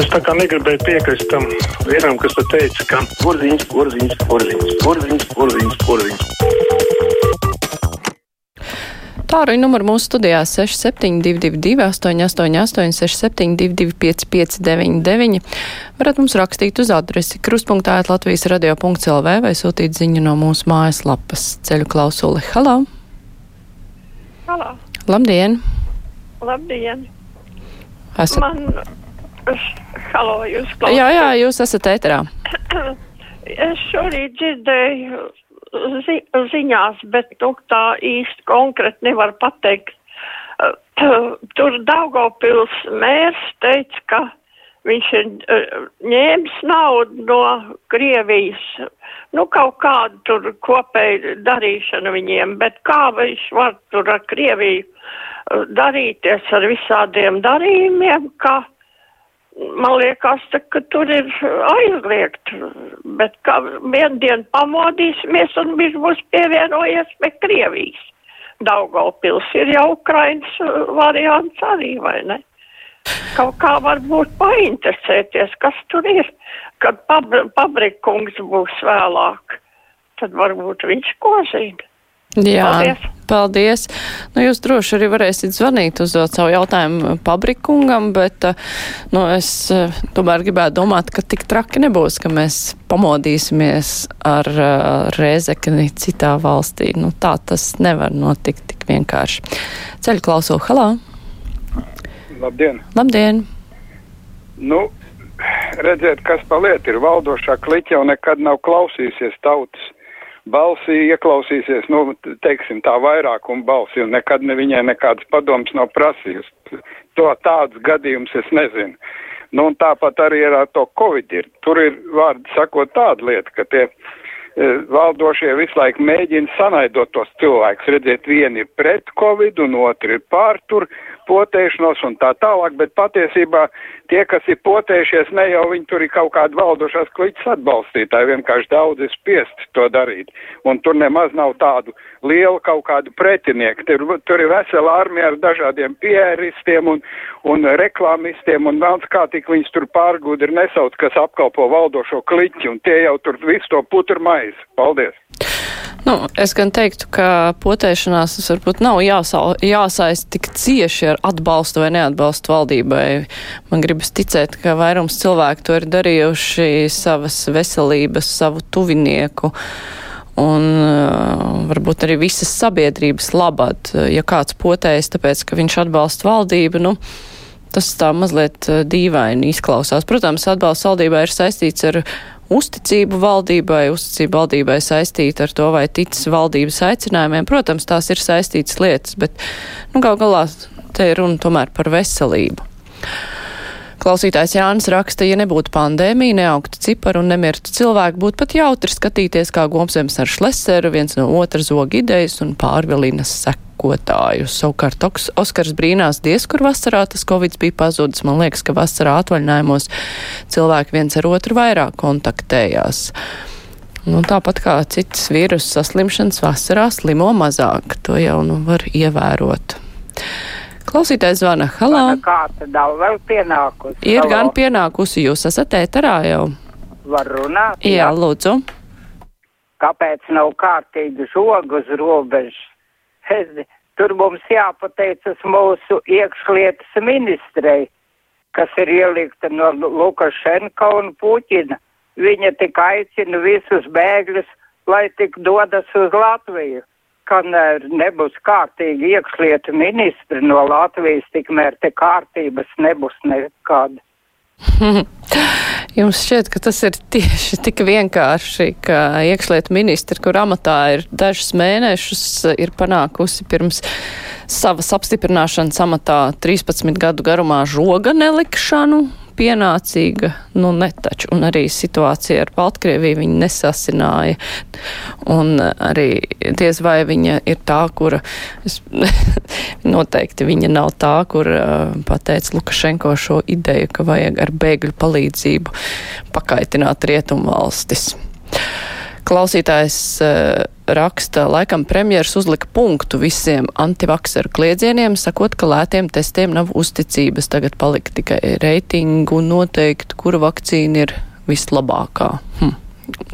Es tā kā negribēju piekrist tam vienam, kas te teica, ka porziņš, porziņš, porziņš, porziņš, porziņš, porziņš. Tāruņa numuru mūsu studijā 6722, 888, 672, 559, varat mums rakstīt uz adresi krustpunktā Latvijas radio.lv vai sūtīt ziņu no mūsu mājaslapas ceļu klausuli. Halo! Halo! Labdien! Labdien! Esat... Man, halo, jūs klausāties? Jā, jā, jūs esat ēterā. Es šorīt dzirdēju zi ziņās, bet nu, tā īsti konkrēti nevar pateikt. Tur Daugavpils mērs teica, ka viņš ir ņēmis naudu no Krievijas, nu kaut kādu tur kopēju darīšanu viņiem, bet kā viņš var tur ar Krieviju darīties ar visādiem darījumiem, ka man liekas, ka tur ir aizliegt, bet kā vien dienu pamodīsimies un viņš būs pievienojies pie Krievijas. Daugavpils ir jau Ukrainas variants arī, vai ne? Kaut kā varbūt painteresēties, kas tur ir, kad pab pabrikungs būs vēlāk, tad varbūt viņš ko zina. Jā, Paldies. Paldies. Nu, jūs droši arī varēsiet zvanīt, uzdot savu jautājumu pabrikungam, bet nu, es eh, tomēr gribētu domāt, ka tik traki nebūs, ka mēs pamodīsimies ar uh, rēzekni citā valstī. Nu, tā tas nevar notikt tik vienkārši. Ceļu klauso, halā! Labdien! Labdien! Nu, redziet, kas paliet ir valdošā kliķa jau nekad nav klausījusies tautas balsī, ieklausīsies, nu, teiksim, tā vairākuma balsī, un nekad ne viņai nekādas padomas nav prasījusi. To tādus gadījumus es nezinu. Nu, un tāpat arī ar to Covid ir. Tur ir, vārdi sakot, tāda lieta, ka tie e, valdošie visu laiku mēģina sanaidot tos cilvēkus. Redziet, vieni ir pret Covid, un otri ir pār tur potēšanos un tā tālāk, bet patiesībā tie, kas ir potējušies, ne jau viņi tur ir kaut kādi valdošās kliķis atbalstītāji, vienkārši daudz ir spiest to darīt. Un tur nemaz nav tādu lielu kaut kādu pretinieku. Tur, tur ir vesela armija ar dažādiem pieristiem un, un reklāmistiem un vēl kā tik viņus tur pārgudri nesauc, kas apkalpo valdošo kliķi, un tie jau tur visu to putur maizi. Paldies! Nu, es gan teiktu, ka potēšanās tas varbūt nav jāsa, jāsaist tik cieši ar atbalstu vai neatbalstu valdībai. Man gribas ticēt, ka vairums cilvēku to ir darījuši savas veselības, savu tuvinieku un uh, varbūt arī visas sabiedrības labad. Ja kāds potējas tāpēc, ka viņš atbalsta valdību, nu, tas tā mazliet dīvaini izklausās. Protams, atbalsts valdībai ir saistīts ar uzticību valdībai, uzticību valdībai saistīta ar to, vai ticis valdības aicinājumiem. Protams, tās ir saistītas lietas, bet, nu, gal galā te ir runa tomēr par veselību. Klausītājs Jānis raksta, ja nebūtu pandēmija, neaugtu ciparu un nemirtu cilvēku, būtu pat jautri skatīties, kā Gomsems ar Šleseru viens no otra zog idejas un pārvilinas sekotāju. Savukārt Oskars brīnās diez, kur vasarā tas Covid bija pazudis. Man liekas, ka vasarā atvaļinājumos cilvēki viens ar otru vairāk kontaktējās. Nu, tāpat kā citas vīrusu saslimšanas vasarā slimo mazāk, to jau nu var ievērot. Klausītājs zvana. Halā! Kāda nav vēl pienākusi? Ir Halo. gan pienākusi, jūs esat ēterā jau. Var runāt? Jā, lūdzu. Kāpēc nav kārtīgi žoga uz robežas? Es, tur mums jāpateicas mūsu iekšlietas ministrei, kas ir ielikta no Lukašenka un Puķina. Viņa tik aicina visus bēgļus, lai tik dodas uz Latviju. Kamēr nebūs kārtīgi iekšlietu ministri no Latvijas, tikmēr te kārtības nebūs nekāda. Jums šķiet, ka tas ir tieši tik vienkārši, ka iekšlietu ministri, kur amatā ir dažus mēnešus, ir panākusi pirms savas apstiprināšanas amatā 13 gadu garumā žoga nelikšanu, pienācīga, nu netaču, un arī situācija ar Baltkrieviju viņa nesasināja, un arī diez vai viņa ir tā, kura, es, noteikti viņa nav tā, kur pateica Lukašenko šo ideju, ka vajag ar bēgļu palīdzību pakaitināt rietumu valstis. Klausītājs uh, raksta, laikam premjeras uzlika punktu visiem antivakseru kliedzieniem, sakot, ka lētiem testiem nav uzticības. Tagad palika tikai reitingu noteikt, kura vakcīna ir vislabākā. Hm.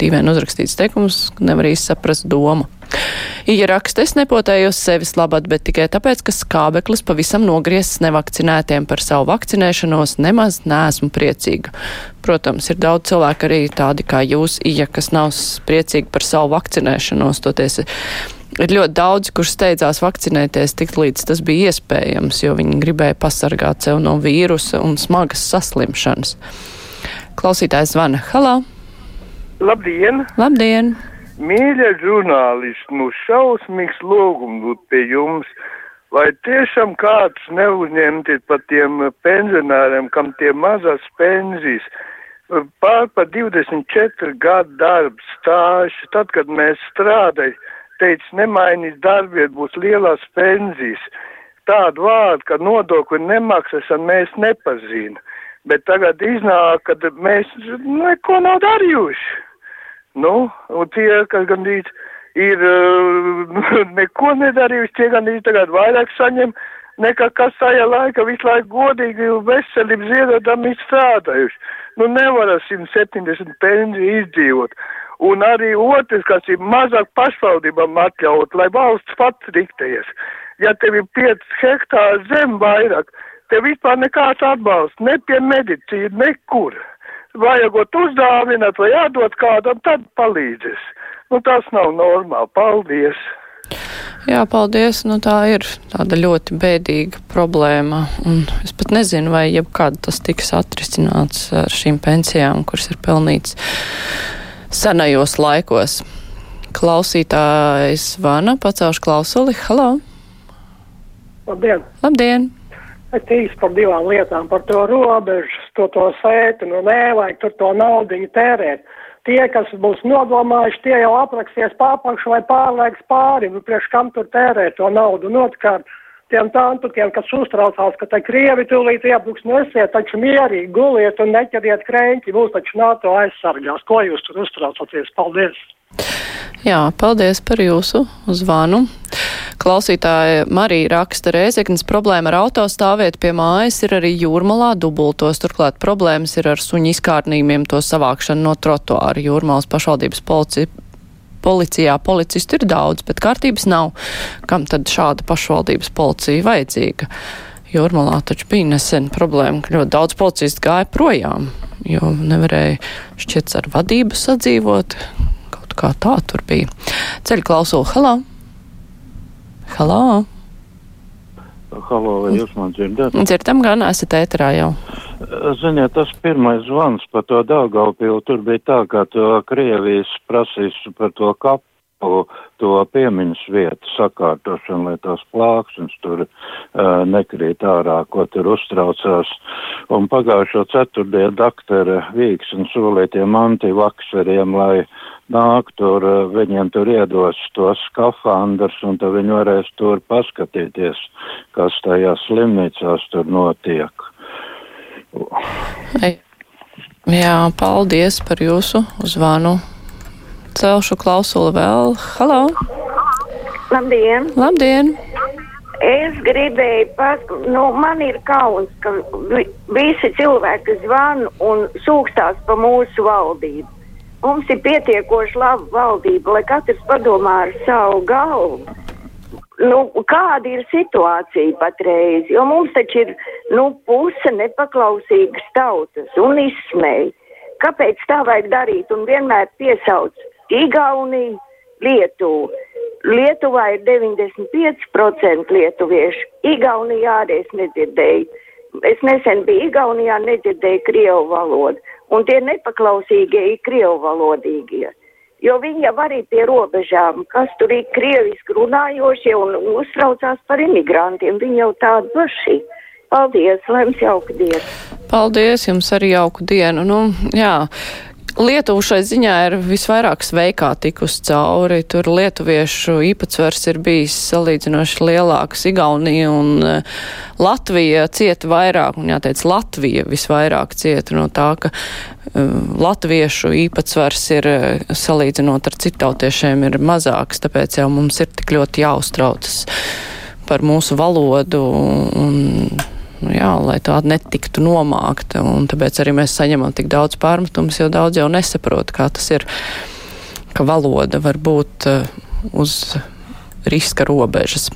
Dīvaini uzrakstīts teikums, nevar īsti saprast domu. Ija raksta, es nepotēju uz sevis labad, bet tikai tāpēc, ka skābeklis pavisam nogriezts nevakcinētiem par savu vakcinēšanos, nemaz neesmu priecīga. Protams, ir daudz cilvēku arī tādi kā jūs, Ija, kas nav priecīgi par savu vakcinēšanos, toties ir ļoti daudz, kurš steidzās vakcinēties tik līdz tas bija iespējams, jo viņi gribēja pasargāt sev no vīrusa un smagas saslimšanas. Klausītājs zvana. Halo! Labdien! Labdien! Mīļie žurnālisti, nu šausmīgs lūgums būtu pie jums, vai tiešām kāds neuzņemties par tiem pensionāriem, kam tie mazas pensijas, pār pa 24 gadu darbs stāši, tad, kad mēs strādājam, teica, nemainīs darbviet, būs lielās pensijas. Tādu vārdu, ka nodokļu nemaksāšanu mēs nepazīstam, bet tagad iznāk, ka mēs neko nav darījuši. Nu, un tie, kas gandrīz ir uh, neko nedarījuši, tie gandrīz tagad vairāk saņem nekā kas tajā laika visu laiku godīgi veselību ziedotami strādājuši. Nu, nevar 170 pensiju izdzīvot. Un arī otrs, kas ir mazāk pašvaldībām atļaut, lai valsts pats diktējas. Ja tev ir 5 hektāri zem vairāk, tev vispār nekāds atbalsts, ne pie medicīna, nekur vajagot uzdāvināt vai jādod kādam, tad palīdzēs. Nu, tas nav normāli. Paldies! Jā, paldies. Nu, tā ir tāda ļoti bēdīga problēma. Un es pat nezinu, vai jebkad tas tiks atrisināts ar šīm pensijām, kuras ir pelnīts senajos laikos. Klausītājs Vana pacaušu klausuli. Halo! Labdien! Labdien! Es īsti par divām lietām, par to robežu, to, to sētu, nu nevajag tur to naudiņu tērēt. Tie, kas būs nodomājuši, tie jau apraksties pārpakšu vai pārlaiks pāri, nu priekš kam tur tērēt to naudu. Un otrkārt, tiem tantukiem, kas uztraucās, ka te Krievi tūlīt iebruks, nu esiet taču mierīgi, guliet un neķeriet krēņķi, būs taču NATO aizsargās. Ko jūs tur uztraucaties? Paldies! Jā, paldies par jūsu zvanu. Klausītāja Marija raksta Rēzeknas problēma ar autostāvvietu pie mājas ir arī jūrmalā dubultos. Turklāt problēmas ir ar suņu izkārnījumiem to savākšanu no trotuāra. Jūrmalas pašvaldības policija policijā policistu ir daudz, bet kārtības nav. Kam tad šāda pašvaldības policija vajadzīga? Jūrmalā taču bija nesen problēma, ka ļoti daudz policistu gāja projām, jo nevarēja šķiet ar vadību sadzīvot, kaut kā tā tur bija. Ceļu klausulu, halā! Halā! Halo, jūs man dzirdat? Dzirdam, gan esat ēterā jau. Ziniet, tas pirmais zvans par to Daugavpilu, tur bija tā, ka to Krievijas prasīs par to kapu to piemiņas vietu sakārtošanu, lai tās plāksnes tur uh, nekrīt ārā, ko tur uztraucās. Un pagājušo ceturtdienu doktora Vīksni solīja tiem antivakseriem, lai nāk tur, viņiem tur iedos tos skafandrs, un tad viņi varēs tur paskatīties, kas tajās slimnīcās tur notiek. Jā, paldies par jūsu uzvanu celšu klausuli vēl. Halo! Labdien! Labdien! Es gribēju pasakāt, nu, man ir kauns, ka vi, visi cilvēki zvana un sūkstās pa mūsu valdību. Mums ir pietiekoši laba valdība, lai katrs padomā ar savu galvu. Nu, kāda ir situācija patreiz? Jo mums taču ir nu, puse nepaklausīgas tautas un izsmēja. Kāpēc tā vajag darīt un vienmēr piesauc Igaunija, Lietuva. Lietuvā ir 95% lietuviešu. Igaunijā arī es nedzirdēju. Es nesen biju Igaunijā, nedzirdēju krievu valodu. Un tie nepaklausīgie ir krievu valodīgie. Jo viņi jau arī pie robežām, kas tur ir krieviski runājošie un uztraucās par imigrantiem. Viņi jau tādi paši. Paldies, lai jums jauka diena. Paldies, jums arī jauku dienu. Nu, jā. Lietuva šai ziņā ir visvairāk sveikā tikus cauri. Tur lietuviešu īpatsvars ir bijis salīdzinoši lielāks. Igaunija un uh, Latvija cieta vairāk, un jāteic, Latvija visvairāk cieta no tā, ka uh, latviešu īpatsvars ir uh, salīdzinot ar citautiešiem ir mazāks, tāpēc jau mums ir tik ļoti jāuztraucas par mūsu valodu un nu, jā, lai tā netiktu nomākta. Un tāpēc arī mēs saņemam tik daudz pārmetumus, jo daudz jau nesaprot, kā tas ir, ka valoda var būt uh, uz riska robežas.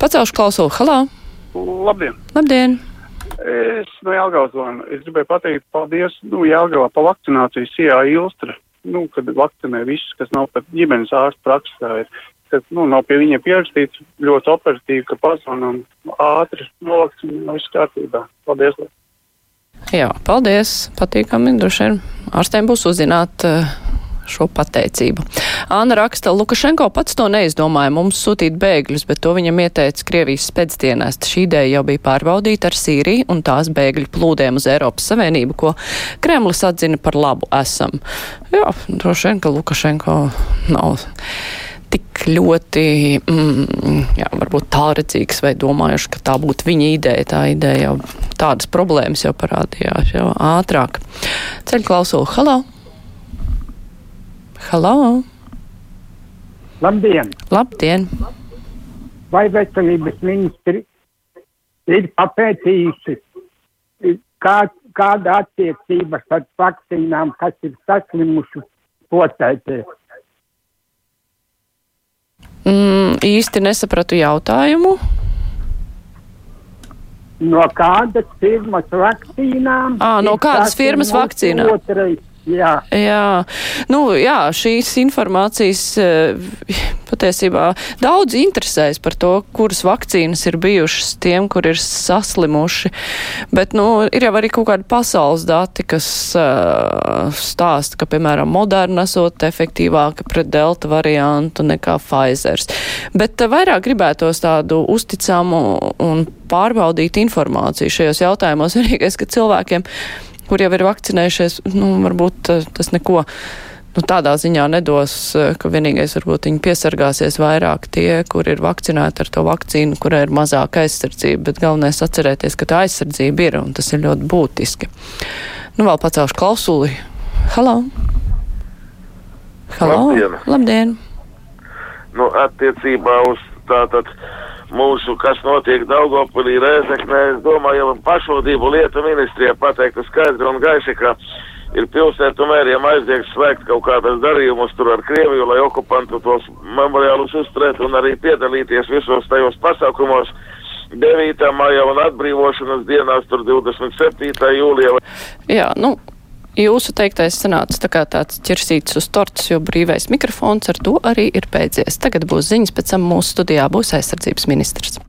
Pacelšu klausulu. Halā! Labdien! Labdien! Es no Jelgavas zvanu. Es gribēju pateikt paldies, nu, Jelgavā pa vakcināciju Sijā Ilstra. Nu, kad vakcinē visus, kas nav pat ģimenes ārsta praksē, ir ka nu, nav pie viņiem pierakstīts ļoti operatīvi, ka pazvanām ātri novakcinē, viss kārtībā. Paldies! Jā, paldies! Patīkami, droši vien ārstiem būs uzzināt uh, šo pateicību. Āna raksta, Lukašenko pats to neizdomāja mums sūtīt bēgļus, bet to viņam ieteica Krievijas spēcdienest. Šī ideja jau bija pārbaudīta ar Sīriju un tās bēgļu plūdiem uz Eiropas Savienību, ko Kremlis atzina par labu esam. Jā, droši vien, ka Lukašenko nav tik ļoti, mm, jā, varbūt tālredzīgs vai domājuši, ka tā būtu viņa ideja. Tā ideja jau tādas problēmas jau parādījās jau ātrāk. Ceļu klausulu, halo! Halo! Labdien! Labdien! Vai veselības ministri ir papētījuši, kā, kāda attiecība starp vakcīnām, kas ir saslimuši potēties? Mm, īsti nesapratu jautājumu. No kādas firmas vakcīnām? À, no kādas firmas vakcīnām? Otrais Jā. jā, nu, jā, šīs informācijas patiesībā daudz interesēs par to, kuras vakcīnas ir bijušas tiem, kur ir saslimuši. Bet, nu, ir jau arī kaut kādi pasaules dati, kas uh, stāsta, ka, piemēram, Moderna esot efektīvāka pret delta variantu nekā Pfizers. Bet uh, vairāk gribētos tādu uzticamu un pārbaudītu informāciju šajos jautājumos. Vienīgais, ka cilvēkiem kur jau ir vakcinējušies, nu, varbūt eh, tas neko nu, tādā ziņā nedos, eh, ka vienīgais varbūt viņi piesargāsies vairāk tie, kur ir vakcinēti ar to vakcīnu, kurai ir mazāka aizsardzība, bet galvenais atcerēties, ka tā aizsardzība ir, un tas ir ļoti būtiski. Nu, vēl pacelšu klausuli. Halo! Halo! Labdien! Labdien. Nu, attiecībā uz tātad. Tā, mūsu, kas notiek Daugopilī, Rēzeknē, es domāju, jau pašvaldību lietu ministrijā pateiktu skaidri un gaiši, ka ir pilsētu mēriem aizliegts slēgt kaut kādas darījumus tur ar Krieviju, lai okupantu tos memoriālus uzturētu un arī piedalīties visos tajos pasākumos. 9. maijā un atbrīvošanas dienās, tur 27. jūlijā. Jā, nu, Jūsu teiktais sanāca tā kā tāds ķirsīts uz tortas, jo brīvais mikrofons ar to arī ir beidzies. Tagad būs ziņas, pēc tam mūsu studijā būs aizsardzības ministrs.